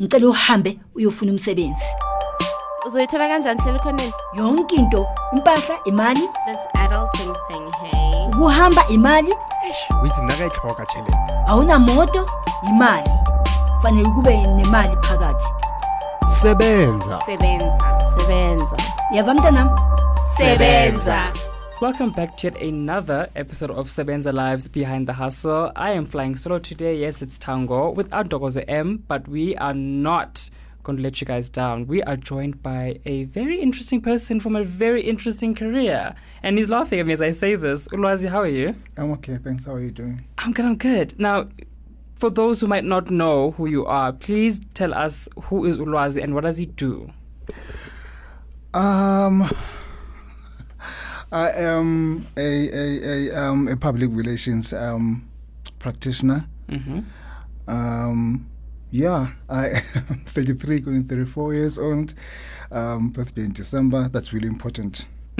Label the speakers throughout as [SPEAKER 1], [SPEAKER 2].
[SPEAKER 1] ngicela uhambe uyofuna umsebenzi.
[SPEAKER 2] Uzoyithola kanjani hlela ukhoneni
[SPEAKER 1] yonke into impahla imali.
[SPEAKER 2] This adulting thing hey.
[SPEAKER 1] Ukuhamba imali.
[SPEAKER 3] Withi nakayitlhoga tšhelete
[SPEAKER 1] awunamoto imali. Fanele kube nemali phakathi.
[SPEAKER 3] Sebenza.
[SPEAKER 2] Sebenza. Sebenza.
[SPEAKER 1] Yava mntanam.
[SPEAKER 2] Sebenza.
[SPEAKER 4] Welcome back to yet another episode of Sebenza Lives Behind the Hustle. I am flying solo today. Yes, it's Thango without Dogozo M, but we are not going to let you guys down. We are joined by a very interesting person from a very interesting career. And he's laughing at me as I say this. Ulwazi, how are you?
[SPEAKER 5] I'm okay, thanks. How are you doing?
[SPEAKER 4] I'm good, I'm good. Now, for those who might not know who you are, please tell us who is Ulwazi and what does he do?
[SPEAKER 5] Um, I am a a, a um a public relations um practitioner.
[SPEAKER 4] Mm-hmm.
[SPEAKER 5] Um, yeah, I am 33, going 34 years old. Um, birthday in December. That's really important.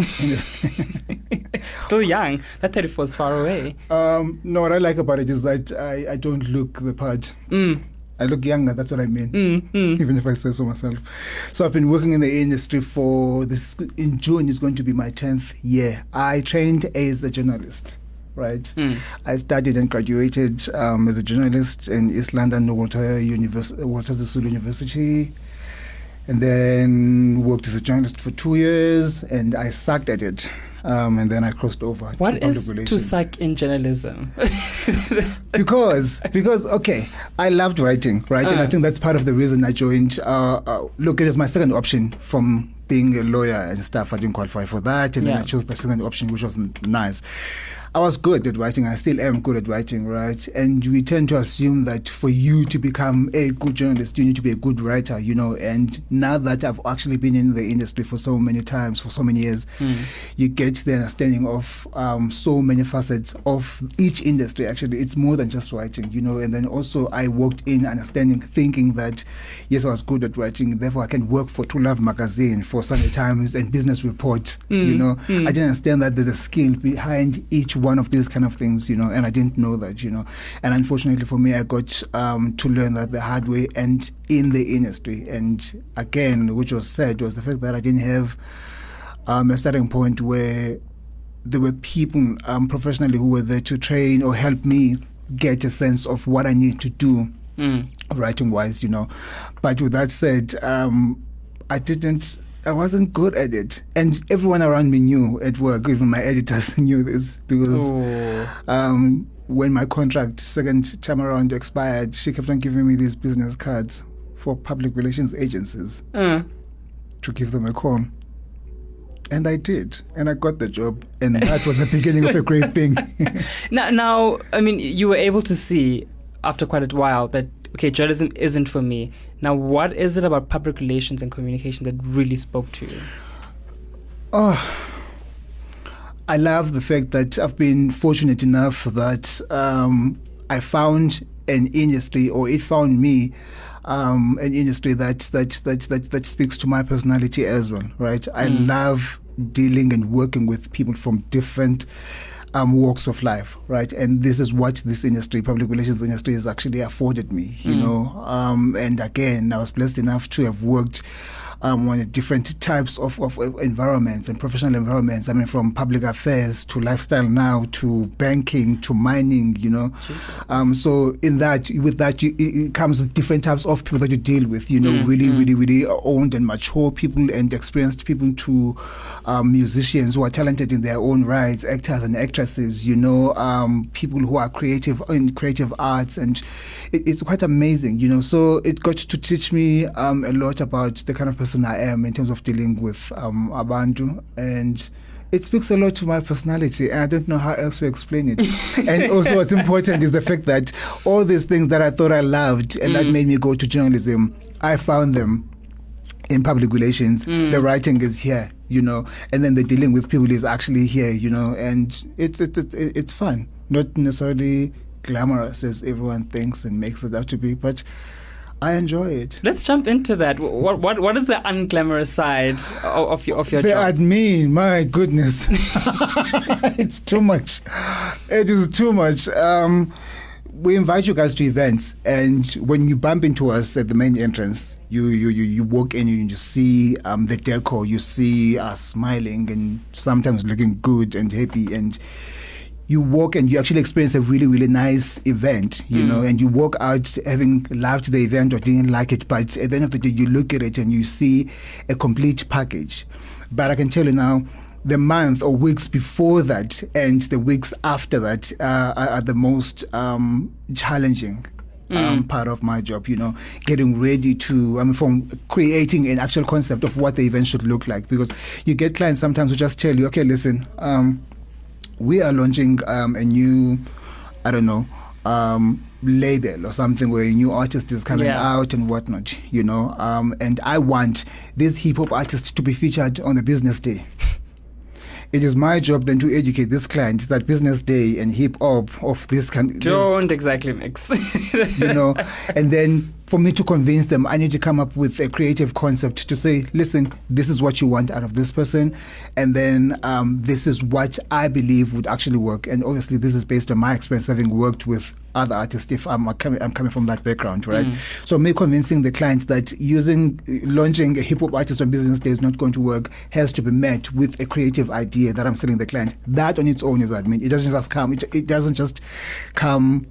[SPEAKER 4] Still young. That 34 is far away.
[SPEAKER 5] um, no, what I like about it is that I, I don't look the part.
[SPEAKER 4] Mm,
[SPEAKER 5] I look younger. That's what I mean.
[SPEAKER 4] mm, mm.
[SPEAKER 5] even if I say so myself. So I've been working in the industry for this. In June is going to be my tenth year. I trained as a journalist, right?
[SPEAKER 4] Mm.
[SPEAKER 5] I studied and graduated um, as a journalist in East London, Walter Univers- Walter Sisulu University, and then worked as a journalist for two years, and I sucked at it. Um, and then I crossed over. to
[SPEAKER 4] What
[SPEAKER 5] public
[SPEAKER 4] is to suck in journalism?
[SPEAKER 5] because because okay i loved writing right and i
[SPEAKER 4] Uh.
[SPEAKER 5] think that's part of the reason i joined uh, uh look it was my second option from being a lawyer and stuff i didn't qualify for that and then i chose the second option which was nice i was good at writing. I still am good at writing right? And we tend to assume that for you to become a good journalist you need to be a good writer you know? And now that i've actually been in the industry for so many times for so many years hmm. you get the understanding of um, so many facets of each industry actually. It's more than just writing you know? And then also i worked in understanding thinking that yes i was good at writing therefore i can work for true love magazine for sunday times and business report you hmm. know? Hmm. I didn't understand that there's a skill behind each one of these kind of things you know and i didn't know that you know and unfortunately for me i got um, to learn that the hard way and in the industry and again which was said was the fact that i didn't have um, a starting point where there were people um, professionally who were there to train or help me get a sense of what I need to do
[SPEAKER 4] Mm.
[SPEAKER 5] writing wise, you know. But with that said, um, I didn't. I wasn't good at it, and everyone around me knew at work. Even my editors knew this because
[SPEAKER 4] Oh.
[SPEAKER 5] um, when my contract second time around expired, she kept on giving me these business cards for public relations agencies
[SPEAKER 4] Uh,
[SPEAKER 5] to give them a call. And I did, and I got the job, and that was the beginning of a great thing.
[SPEAKER 4] now, now, I mean, you were able to see after quite a while that okay, journalism isn't for me. Now, what is it about public relations and communication that really spoke to you?
[SPEAKER 5] oh, I love the fact that I've been fortunate enough that um, I found an industry, or it found me, um, an industry that that that that that speaks to my personality as well. Right? I love dealing and working with people from different um, walks of life, right? And this is what this industry, public relations industry, has actually afforded me, you know. Um, and again, I was blessed enough to have worked um, on different types of, of, environments and professional environments. I mean, from public affairs to lifestyle now to banking to mining, you know. Um, so in that, with that, you, it, comes with different types of people that you deal with. You know, really, really, really owned and mature people and experienced people to um, musicians who are talented in their own rights, actors and actresses. You know, um, people who are creative in creative arts, and it, it's quite amazing. You know, so it got to teach me um, a lot about the kind of person I am in terms of dealing with um, Abantu and it speaks a lot to my personality and I don't know how else to explain it. and also what's important is the fact that all these things that I thought I loved and that made me go to journalism, I found them in public relations. The writing is here, you know, and then the dealing with people is actually here, you know, and it's it's it's, it's fun. Not necessarily glamorous as everyone thinks and makes it out to be, but I enjoy it.
[SPEAKER 4] Let's jump into that. What what what is the unglamorous side of, of your of your
[SPEAKER 5] The
[SPEAKER 4] job?
[SPEAKER 5] admin, my goodness, it's too much. It is too much. Um, we invite you guys to events, and when you bump into us at the main entrance, you you you, you walk in and you see um, the decor. You see us smiling and sometimes looking good and happy, and you walk and you actually experience a really really nice event, you know, and you walk out having loved the event or didn't like it, but at the end of the day, you look at it and you see a complete package. But I can tell you now the month or weeks before that and the weeks after that uh, are, are the most um, challenging. Um, part of my job, you know, getting ready to, I mean, from creating an actual concept of what the event should look like. Because you get clients sometimes who just tell you, okay, listen, um, we are launching um, a new, I don't know, um, label or something where a new artist is coming
[SPEAKER 4] Yeah.
[SPEAKER 5] out and whatnot, you know. Um, and I want this hip hop artist to be featured on the business day. It is my job then to educate this client that business day and hip hop of this kind.
[SPEAKER 4] Don't exactly mix.
[SPEAKER 5] you know and then for me to convince them i need to come up with a creative concept to say listen this is what you want out of this person and then um, this is what i believe would actually work and obviously this is based on my experience having worked with other artists if I'm, coming, I'm coming from that background, right? Mm. So me convincing the clients that using launching a hip hop artist on business day is not going to work has to be met with a creative idea that I'm selling the client. That on its own is admin. It doesn't just come. It, it doesn't just come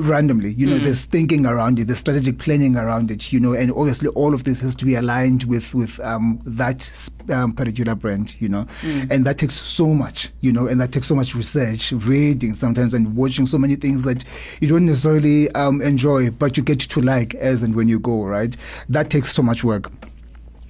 [SPEAKER 5] randomly you know there's thinking around it there's strategic planning around it you know and obviously all of this has to be aligned with with um, that um, particular brand you know. And that takes so much you know and that takes so much research reading sometimes and watching so many things that you don't necessarily um, enjoy but you get to like as and when you go right? That takes so much work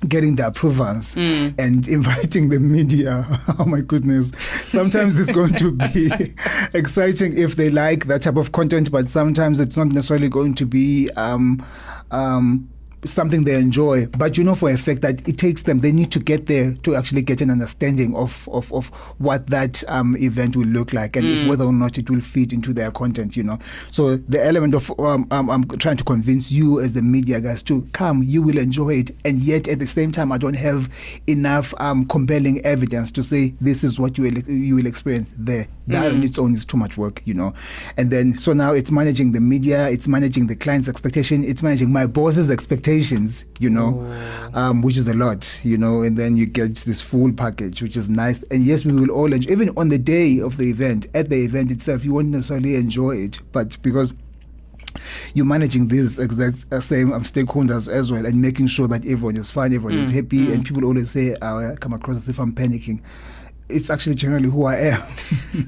[SPEAKER 5] getting the approvals and inviting the media. Oh my goodness. Sometimes it's going to be exciting if they like that type of content, but sometimes it's not necessarily going to be um, um, something they enjoy. But you know for a fact that it takes them, they need to get there to actually get an understanding of, of, of what that um, event will look like and if whether or not it will fit into their content, you know. So the element of um, um, I'm trying to convince you as the media guys to come, you will enjoy it. And yet at the same time, I don't have enough um, compelling evidence to say this is what you will, you will experience there. That on its own is too much work, you know. And then, so now it's managing the media, it's managing the client's expectation, it's managing my boss's expectations, you know, um, which is a lot, you know. And then you get this full package, which is nice. And yes, we will all enjoy, even on the day of the event, at the event itself, you won't necessarily enjoy it, but because you're managing these exact uh, same um, stakeholders as well and making sure that everyone is fine, everyone is happy. And people always say, uh, I come across as if I'm panicking. It's actually generally who I am.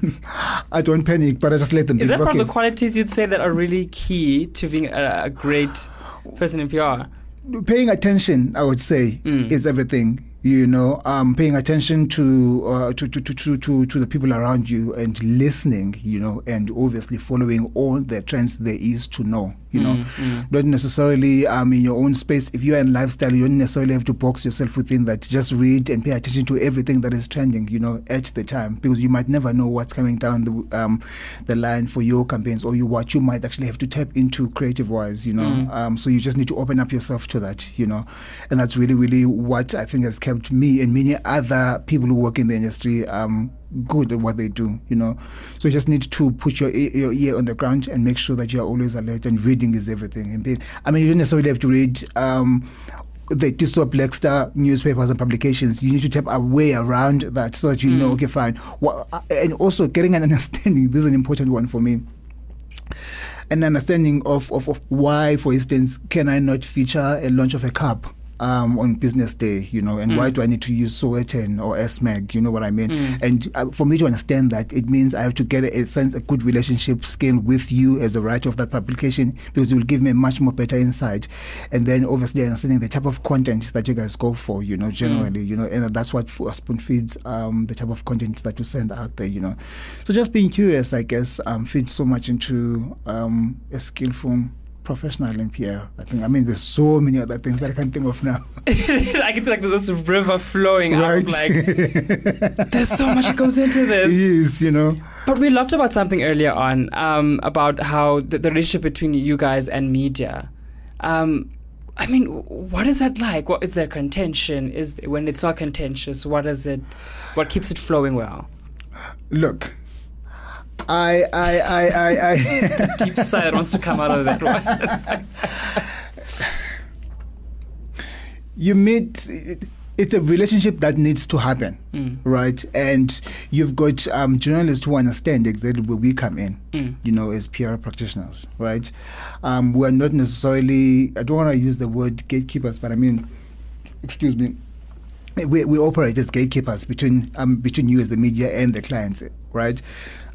[SPEAKER 5] I don't panic, but I just let them
[SPEAKER 4] Is that one
[SPEAKER 5] okay.
[SPEAKER 4] of the qualities you'd say that are really key to being a, a great person in PR?
[SPEAKER 5] paying attention, I would say,
[SPEAKER 4] Mm.
[SPEAKER 5] is everything. You know, um, paying attention to, uh, to, to, to, to, to, the people around you and listening, you know, and obviously following all the trends there is to know, you know.
[SPEAKER 4] Mm,
[SPEAKER 5] Not necessarily um, in your own space. If you're in lifestyle, you don't necessarily have to box yourself within that. Just read and pay attention to everything that is trending, you know, at the time, because you might never know what's coming down the, um, the line for your campaigns or you what you might actually have to tap into creative wise, you know. Um, so you just need to open up yourself to that, you know. And that's really, really what I think has kept me and many other people who work in the industry um, good at what they do, you know. So you just need to put your, your ear on the ground and make sure that you are always alert and reading is everything. And being, I mean, you don't necessarily have to read um, the Tiso Black Star newspapers and publications. You need to tap a way around that so that you know, okay, fine. What, and also getting an understanding, this is an important one for me an understanding of, of, of why, for instance, can I not feature a launch of a cup um, on business day, you know, and why do I need to use Sowetan or SMAG, you know what I mean? And uh, for me to understand that, it means I have to get a, a sense, a good relationship scale with you as a writer of that publication because it will give me a much more better insight. And then obviously understanding the type of content that you guys go for, you know, generally, you know, and that's what spoon feeds um, the type of content that you send out there, you know. So just being curious, I guess, um, feeds so much into um, a skillful professional in PR. I think. I mean, there's so many other things that I can't think of now.
[SPEAKER 4] I can see like there's this river flowing out. of, Like there's so much that goes into this.
[SPEAKER 5] yes, you know.
[SPEAKER 4] But we loved about something earlier on um, about how the, the relationship between you guys and media. Um, I mean, what is that like? What is there contention? Is when it's not contentious? What is it? What keeps it flowing well?
[SPEAKER 5] Look, I, I, I, I, I
[SPEAKER 4] Deep sigh that wants to come out of that one.
[SPEAKER 5] you meet it's a relationship that needs to happen
[SPEAKER 4] Mm.
[SPEAKER 5] right and you've got um, journalists who understand exactly where we come in
[SPEAKER 4] Mm.
[SPEAKER 5] you know as pr practitioners right um, we're not necessarily i don't want to use the word gatekeepers but i mean excuse me we, we operate as gatekeepers between um, between you as the media and the clients right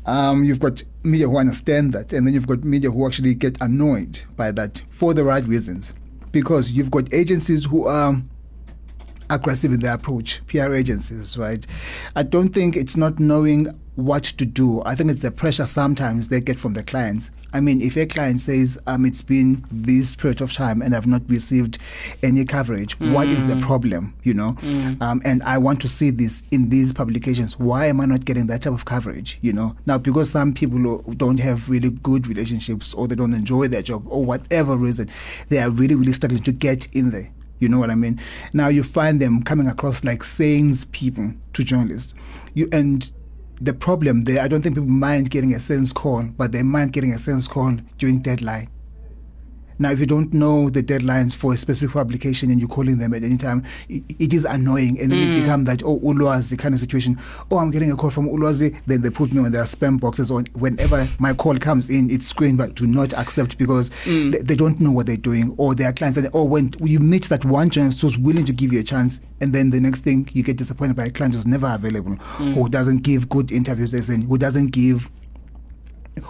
[SPEAKER 5] um, you've got media who understand that and then you've got media who actually get annoyed by that for the right reasons because you've got agencies who are aggressive in their approach, PR agencies, right? I don't think it's not knowing what to do. I think it's the pressure sometimes they get from the clients. I mean, if a client says, um, it's been this period of time and I've not received any coverage, what is the problem, you know? Um, and I want to see this in these publications. Why am I not getting that type of coverage, you know? Now, because some people don't have really good relationships or they don't enjoy their job or whatever reason, they are really, really starting to get in there. You know what I mean? Now you find them coming across like sayings people to journalists. You and the problem there, I don't think people mind getting a sense call, but they mind getting a sense call during deadline. Now, if you don't know the deadlines for a specific publication and you're calling them at any time, it, it is annoying. And then it hmm. becomes that, oh, Ulwazi kind of situation. Oh, I'm getting a call from Ulwazi. Then they put me on their spam boxes. Or whenever my call comes in, it's screened, but do not accept because hmm. they, they don't know what they're doing. Or their clients, and or oh, when you meet that one journalist who's willing to give you a chance, and then the next thing you get disappointed by a client who's never available, hmm. who doesn't give good interviews, as in, who doesn't give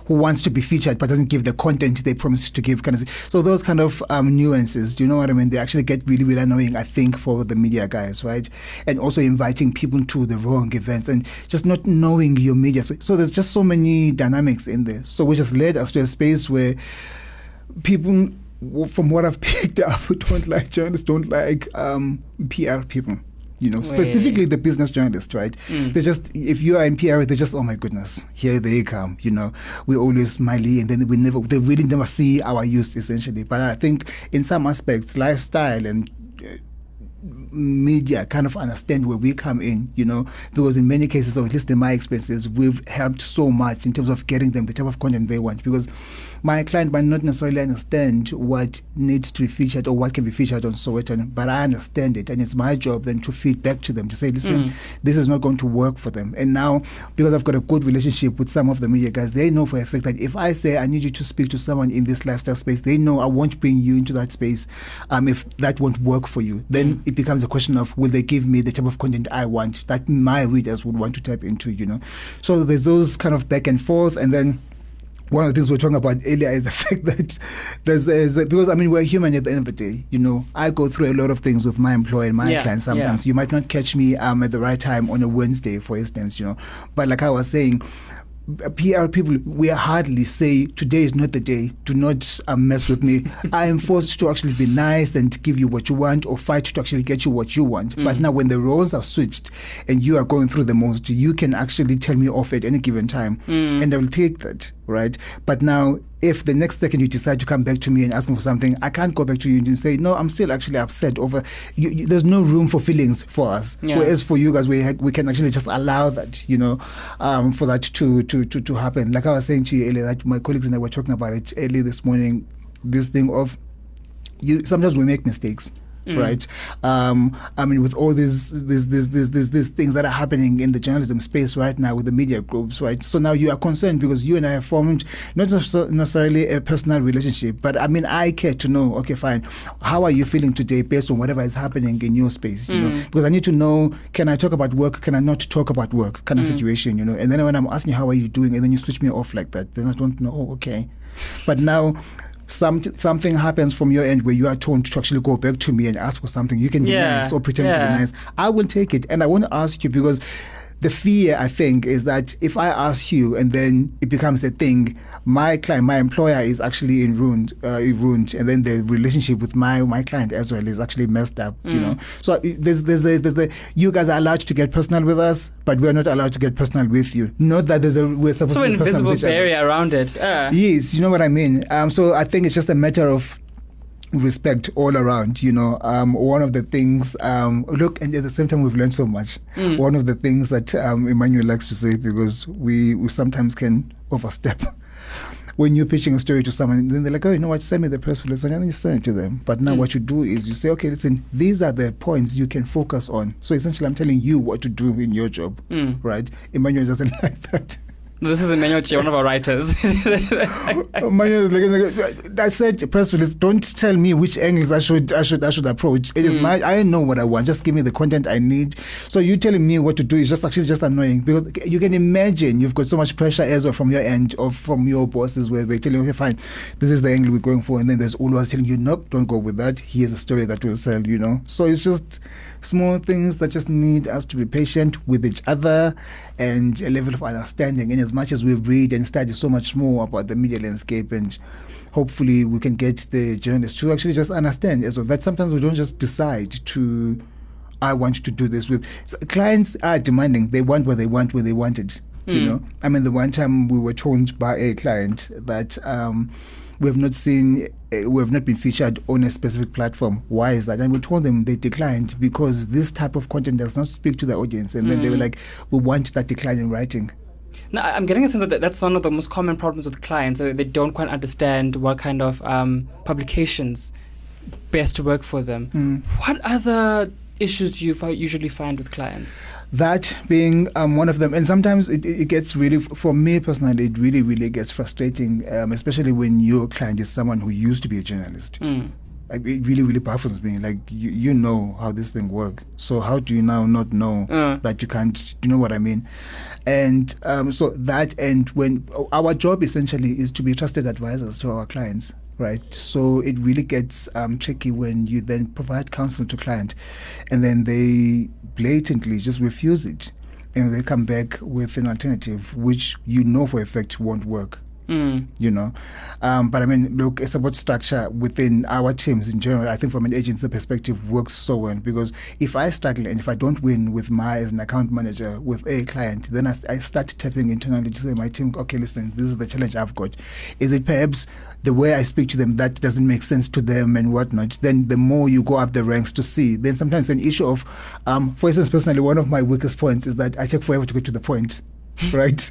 [SPEAKER 5] who wants to be featured but doesn't give the content they promised to give kind of so those kind of um, nuances do you know what i mean? They actually get really really annoying i think for the media guys right? And also inviting people to the wrong events and just not knowing your media so there's just so many dynamics in there. So which has led us to a space where people from what i've picked up don't like journalists don't like um, pr people you know, specifically the business journalist, right? They just, if you are in PR, they just, oh my goodness, here they come. You know, we always smiley, and then we never, they really never see our use essentially. But I think in some aspects, lifestyle and uh, media kind of understand where we come in, you know, because in many cases, or at least in my experiences, we've helped so much in terms of getting them the type of content they want. Because my client might not necessarily understand what needs to be featured or what can be featured on Sowetan, but I understand it, and it's my job then to feed back to them to say, listen, this is not going to work for them. And now, because I've got a good relationship with some of the media guys, they know for a fact that if I say I need you to speak to someone in this lifestyle space, they know I won't bring you into that space um, if that won't work for you. Then it becomes a question of will they give me the type of content I want that my readers would want to tap into, you know. So there's those kind of back and forth, and then one of the things we are talking about earlier is the fact that there's, there's a, because I mean we're human at the end of the day. You know, I go through a lot of things with my employer and my
[SPEAKER 4] Yeah,
[SPEAKER 5] clients. Sometimes
[SPEAKER 4] yeah.
[SPEAKER 5] you might not catch me um, at the right time on a Wednesday, for instance. You know, but like I was saying. PR people, we hardly say today is not the day. Do not uh, mess with me. I am forced to actually be nice and give you what you want, or fight to actually get you what you want. But now, when the roles are switched and you are going through the most, you can actually tell me off at any given time, and I will take that, right? But now, if the next second you decide to come back to me and ask me for something, I can't go back to you and say, no, I'm still actually upset over. You, you, there's no room for feelings for us.
[SPEAKER 4] Yeah.
[SPEAKER 5] Whereas for you guys, we had, we can actually just allow that, you know, um, for that to, to to to happen. Like I was saying to you earlier, that my colleagues and I were talking about it early this morning. This thing of you sometimes we make mistakes. Mm. Right, um, I mean, with all these these, these these these these things that are happening in the journalism space right now with the media groups, right? So now you are concerned because you and I have formed not necessarily a personal relationship, but I mean, I care to know. Okay, fine. How are you feeling today based on whatever is happening in your space? You know, mm. because I need to know: can I talk about work? Can I not talk about work? Kind of mm. situation, you know. And then when I'm asking you how are you doing, and then you switch me off like that, then I don't know. Oh, okay. But now some, something happens from your end where you are told to actually go back to me and ask for something. You can be
[SPEAKER 4] Yeah,
[SPEAKER 5] nice or pretend to be nice. I will take it. And I want to ask you because the fear, I think, is that if I ask you and then it becomes a thing, my client, my employer is actually in ruined, uh, ruined, and then the relationship with my my client as well is actually messed up. You
[SPEAKER 4] Mm.
[SPEAKER 5] know, so there's there's a, there's a you guys are allowed to get personal with us, but we're not allowed to get personal with you. Not that there's a we're supposed
[SPEAKER 4] So
[SPEAKER 5] to be
[SPEAKER 4] invisible
[SPEAKER 5] with each other.
[SPEAKER 4] barrier around it. Uh,
[SPEAKER 5] Yes, you know what I mean. Um, so I think it's just a matter of respect all around. You know, um, one of the things. Um, look, and at the same time, we've learned so much. One of the things that um, Emmanuel likes to say because we, we sometimes can overstep. When you're pitching a story to someone, then they're like, "Oh, you know what? Send me the press release," and then you send it to them. But now, what you do is you say, "Okay, listen, these are the points you can focus on." So essentially, I'm telling you what to do in your job,
[SPEAKER 4] Mm.
[SPEAKER 5] right? Emmanuel doesn't like that.
[SPEAKER 4] This is Emmanuel Tjiya, one of our writers.
[SPEAKER 5] Emmanuel is I said, press release. Don't tell me which angles I should, I should, I should approach. It is
[SPEAKER 4] Mm.
[SPEAKER 5] my, I know what I want. Just give me the content I need. So you telling me what to do is just actually just annoying because you can imagine you've got so much pressure as well from your end or from your bosses where they tell you, okay, fine, this is the angle we're going for, and then there's always telling you, nope, don't go with that. Here's a story that will sell. You know, so it's just small things that just need us to be patient with each other and a level of understanding. And as much as we read and study so much more about the media landscape and hopefully we can get the journalists to actually just understand as well that sometimes we don't just decide to I want to do this with so clients are demanding they want what they want when they want it you
[SPEAKER 4] Mm.
[SPEAKER 5] know I mean the one time we were told by a client that um we have not seen uh, we have not been featured on a specific platform why is that and we told them they declined because this type of content does not speak to the audience and then they were
[SPEAKER 4] Mm.
[SPEAKER 5] like we want that decline in writing
[SPEAKER 4] Now, I'm getting a sense that that's one of the most common problems with clients. that They don't quite understand what kind of um, publications best work for them.
[SPEAKER 5] Mm.
[SPEAKER 4] What other issues you usually find with clients?
[SPEAKER 5] that being um, one of them and sometimes it, it gets really for me personally it really really gets frustrating um, especially when your client is someone who used to be a journalist
[SPEAKER 4] Mm.
[SPEAKER 5] like, it really really baffles me like you, you know how this thing works so how do you now not know
[SPEAKER 4] Uh.
[SPEAKER 5] that you can't you know what i mean and um, so that and when our job essentially is to be trusted advisors to our clients right so it really gets um, tricky when you then provide counsel to client and then they blatantly just refuse it and they come back with an alternative which you know for a fact won't work
[SPEAKER 4] Mm.
[SPEAKER 5] you know. Um, but I mean, look, it's about structure within our teams in general. I think from an agency perspective works so well because if I struggle and if I don't win with my as an account manager with a client, then I, I start tapping internally to say my team, okay, listen, this is the challenge I've got. Is it perhaps the way I speak to them that doesn't make sense to them and whatnot? Then the more you go up the ranks to see, then sometimes an issue of, um, for instance, personally, one of my weakest points is that I take forever to get to the point, right?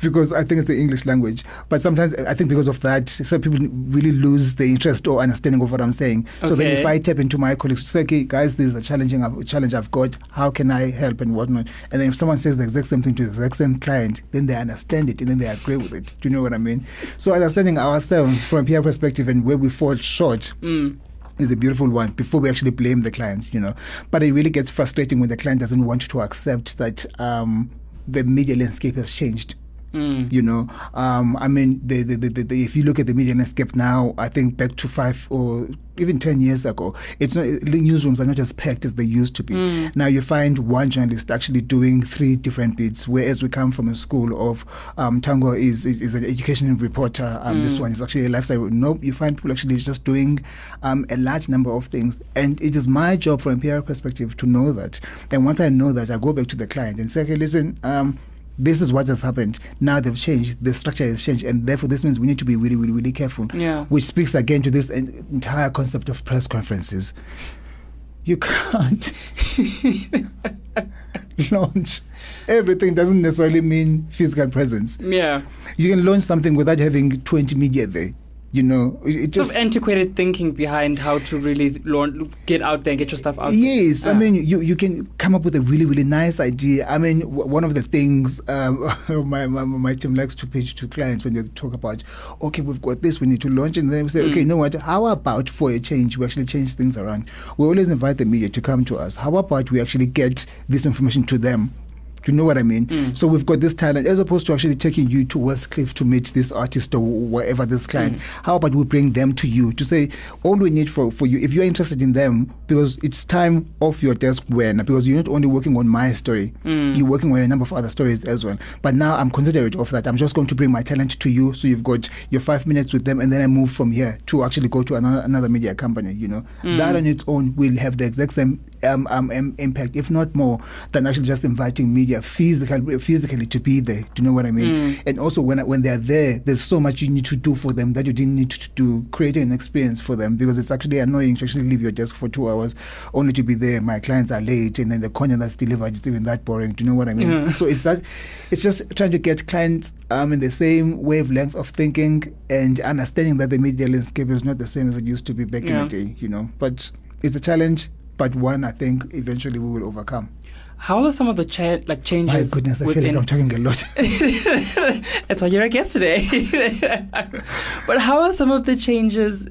[SPEAKER 5] Because I think it's the English language. But sometimes I think because of that, some people really lose the interest or understanding of what I'm saying. So then if I tap into my colleagues to say, okay, guys, this is a challenging a challenge I've got. How can I help and whatnot? And then if someone says the exact same thing to the exact same client, then they understand it and then they agree with it. Do you know what I mean? So understanding ourselves from a PR perspective and where we fall short
[SPEAKER 4] Mm.
[SPEAKER 5] is a beautiful one before we actually blame the clients, you know. But it really gets frustrating when the client doesn't want to accept that um, the media landscape has changed.
[SPEAKER 4] Mm.
[SPEAKER 5] You know, um, I mean, the, the, the, the, the, if you look at the media landscape now, I think back to five or even 10 years ago, it's not, the newsrooms are not as packed as they used to be.
[SPEAKER 4] Mm.
[SPEAKER 5] Now you find one journalist actually doing three different bits, whereas we come from a school of um, Thango is, is, is an education reporter, um, this
[SPEAKER 4] Mm.
[SPEAKER 5] one is actually a lifestyle. Nope, you find people actually just doing um, a large number of things. And it is my job from a PR perspective to know that. And once I know that, I go back to the client and say, okay, listen, um, this is what has happened. Now they've changed, the structure has changed, and therefore this means we need to be really, really, really careful.
[SPEAKER 4] Yeah.
[SPEAKER 5] Which speaks again to this en- entire concept of press conferences. You can't launch everything doesn't necessarily mean physical presence.
[SPEAKER 4] Yeah.
[SPEAKER 5] You can launch something without having 20 media there. You know, it, it
[SPEAKER 4] Sort
[SPEAKER 5] just
[SPEAKER 4] of antiquated thinking behind how to really launch, get out there and get your stuff out.
[SPEAKER 5] Yes, I mean you you can come up with a really really nice idea. I mean w- one of the things um, my, my my team likes to pitch to clients when they talk about okay we've got this we need to launch and then we say okay you know what how about for a change we actually change things around. We always invite the media to come to us. How about we actually get this information to them. You know what I mean? Mm. So we've got this talent as opposed to actually taking you to Westcliff to meet this artist or whatever this client. Mm. How about we bring them to you to say all we need for, for you if you're interested in them because it's time off your desk when because you're not only working on my story, mm. you're working on a number of other stories as well. But now I'm considerate of that. I'm just going to bring my talent to you so you've got your five minutes with them and then I move from here to actually go to another, another media company, you know. That on its own will have the exact same um, um, impact, if not more, than actually just inviting media physically, physically to be there. Do you know what I mean? And also when when they're there, there's so much you need to do for them that you didn't need to do, creating an experience for them because it's actually annoying to actually leave your desk for two hours only to be there. My clients are late, and then the content that's delivered is even that boring. Do you know what I mean?
[SPEAKER 4] Yeah.
[SPEAKER 5] So it's that, it's just trying to get clients um, in the same wavelength of thinking and understanding that the media landscape is not the same as it used to be back
[SPEAKER 4] Yeah.
[SPEAKER 5] in the day. You know, but it's a challenge, but one I think eventually we will overcome.
[SPEAKER 4] How are some of the cha- like changes?
[SPEAKER 5] My goodness, I feel like I'm talking a lot.
[SPEAKER 4] That's why you're a guest today. but how are some of the changes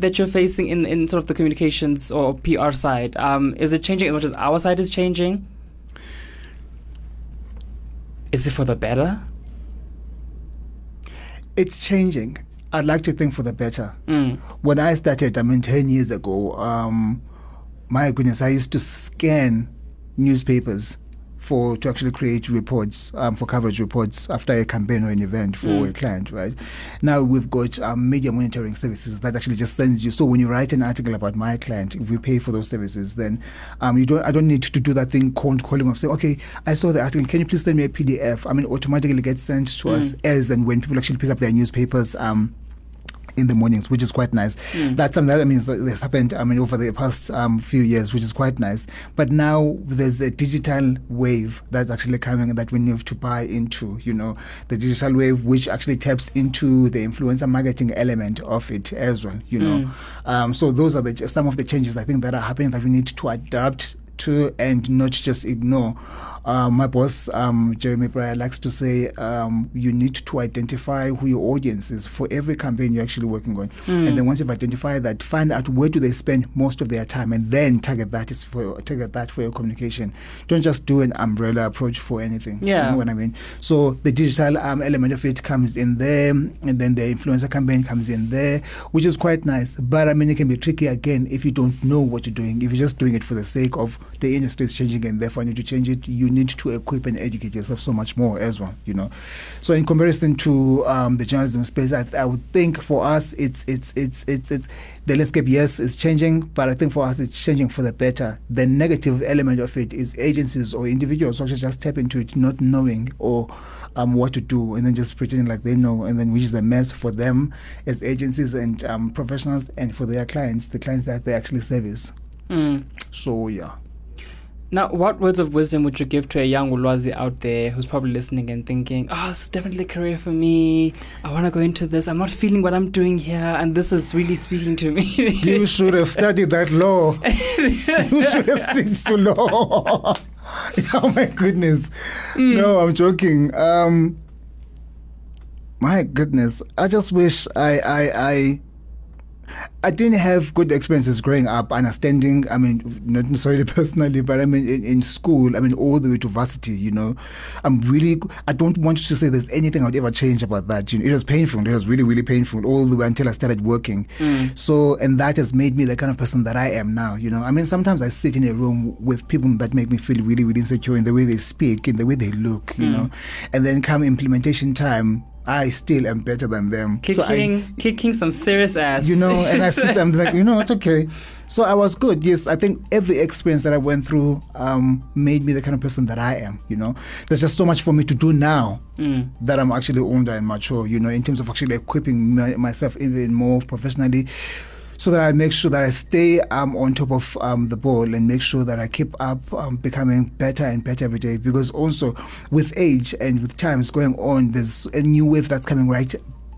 [SPEAKER 4] that you're facing in, in sort of the communications or PR side? Um, is it changing as much as our side is changing? Is it for the better?
[SPEAKER 5] it's changing. I'd like to think for the better.
[SPEAKER 4] Mm.
[SPEAKER 5] when I started, I mean, 10 years ago, um, my goodness, I used to scan newspapers for to actually create reports um, for coverage reports after a campaign or an event for a client right? Now we've got um, media monitoring services that actually just sends you so when you write an article about my client if we pay for those services then um, you don't I don't need to do that thing cold calling of saying okay I saw the article. Can you please send me a PDF I mean automatically gets sent to us as and when people actually pick up their newspapers um, in the mornings, which is quite nice. That's something that I mean that has happened. I mean over the past um, few years, which is quite nice. But now there's a digital wave that's actually coming that we need to buy into. You know, the digital wave, which actually taps into the influencer marketing element of it as well. You know, um, so those are the some of the changes I think that are happening that we need to adapt to and not just ignore. Uh, my boss, um, Jeremy Breyer, likes to say um, you need to identify who your audience is for every campaign you're actually working on. And then once you've identified that, find out where do they spend most of their time and then target that is for target that for your communication. Don't just do an umbrella approach for anything.
[SPEAKER 4] Yeah.
[SPEAKER 5] You know what I mean? So the digital um, element of it comes in there and then the influencer campaign comes in there, which is quite nice. But I mean, it can be tricky again if you don't know what you're doing. If you're just doing it for the sake of the industry is changing and therefore you need to change it, you need to equip and educate yourself so much more as well, you know. So in comparison to um, the journalism space, I, I would think for us it's it's it's it's it's the landscape. Yes, is changing, but I think for us it's changing for the better. The negative element of it is agencies or individuals who actually just tap into it, not knowing or um, what to do, and then just pretending like they know, and then which is a mess for them as agencies and um, professionals, and for their clients, the clients that they actually service.
[SPEAKER 4] Mm.
[SPEAKER 5] So yeah.
[SPEAKER 4] Now, what words of wisdom would you give to a young Ulwazi out there who's probably listening and thinking, oh, this is definitely a career for me. I want to go into this. I'm not feeling what I'm doing here, and this is really speaking to me.
[SPEAKER 5] You should have studied that law. you should have studied to law. oh my goodness. No, I'm joking. Um my goodness. I just wish I I I I didn't have good experiences growing up, understanding. I mean, not necessarily personally, but I mean, in, in school, I mean, all the way to varsity, you know. I'm really, I don't want to say there's anything I would ever change about that. You know, it was painful. It was really, really painful all the way until I started working. Mm. So, and that has made me the kind of person that I am now, you know. I mean, sometimes I sit in a room with people that make me feel really, really insecure in the way they speak, in the way they look, you mm. know. And then come implementation time, I still am better than them. So I-
[SPEAKER 4] kicking, kicking some serious ass.
[SPEAKER 5] you know, and I sit there, I'm like, you know what, okay. So I was good. Yes, I think every experience that I went through um, made me the kind of person that I am, you know. There's just so much for me to do now
[SPEAKER 4] Mm.
[SPEAKER 5] that I'm actually older and mature, you know, in terms of actually equipping my, myself even more professionally so that I make sure that I stay um, on top of um, the ball and make sure that I keep up um, becoming better and better every day. Because also with age and with times going on, there's a new wave that's coming right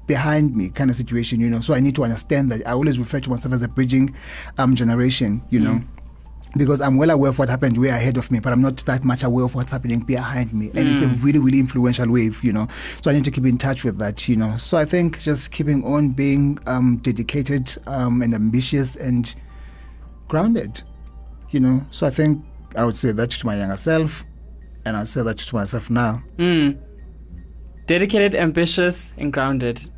[SPEAKER 5] behind me kind of situation, you know. So I need to understand that I always refer to myself as a bridging um, generation, you know. Because I'm well aware of what happened way ahead of me, but I'm not that much aware of what's happening behind me. And it's a really, really influential wave, you know. So I need to keep in touch with that, you know. So I think just keeping on being um, dedicated um, and ambitious and grounded, you know. So I think I would say that to my younger self, and I'll say that to myself now.
[SPEAKER 4] Mm. Dedicated, ambitious, and grounded.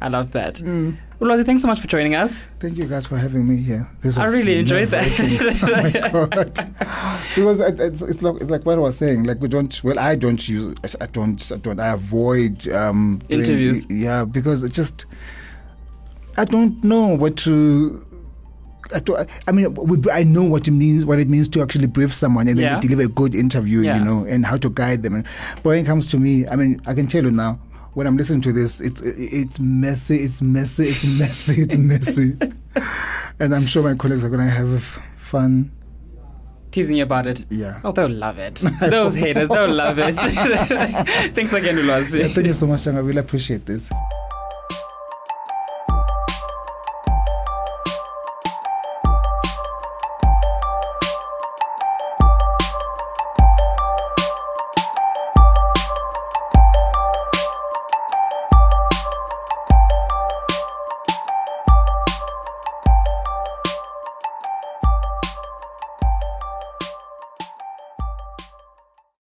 [SPEAKER 4] I love that.
[SPEAKER 5] Mm.
[SPEAKER 4] Ulwazi, thanks so much for joining us.
[SPEAKER 5] Thank you guys for having me here. This
[SPEAKER 4] I really enjoyed that.
[SPEAKER 5] oh my god! It- it's, it's like it's like what I was saying. Like we don't. Well, I don't use. I don't. I don't. I avoid um, doing-
[SPEAKER 4] Interviews.
[SPEAKER 5] Yeah, because it just. I don't know what to. I, mean, we, I know what it means, what it means to actually brief someone and then
[SPEAKER 4] Yeah.
[SPEAKER 5] deliver a good interview,
[SPEAKER 4] Yeah.
[SPEAKER 5] you know, and how to guide them. But when it comes to me, I mean, I can tell you now. When I'm listening to this, it's it's messy, it's messy, it's messy, it's messy, and I'm sure my colleagues are gonna have fun.
[SPEAKER 4] Teasing you about it.
[SPEAKER 5] Yeah.
[SPEAKER 4] Oh, they'll love it. Those haters, they'll love it. Thanks again, Ulwazi.
[SPEAKER 5] Thank you so much, Chang. I really appreciate this.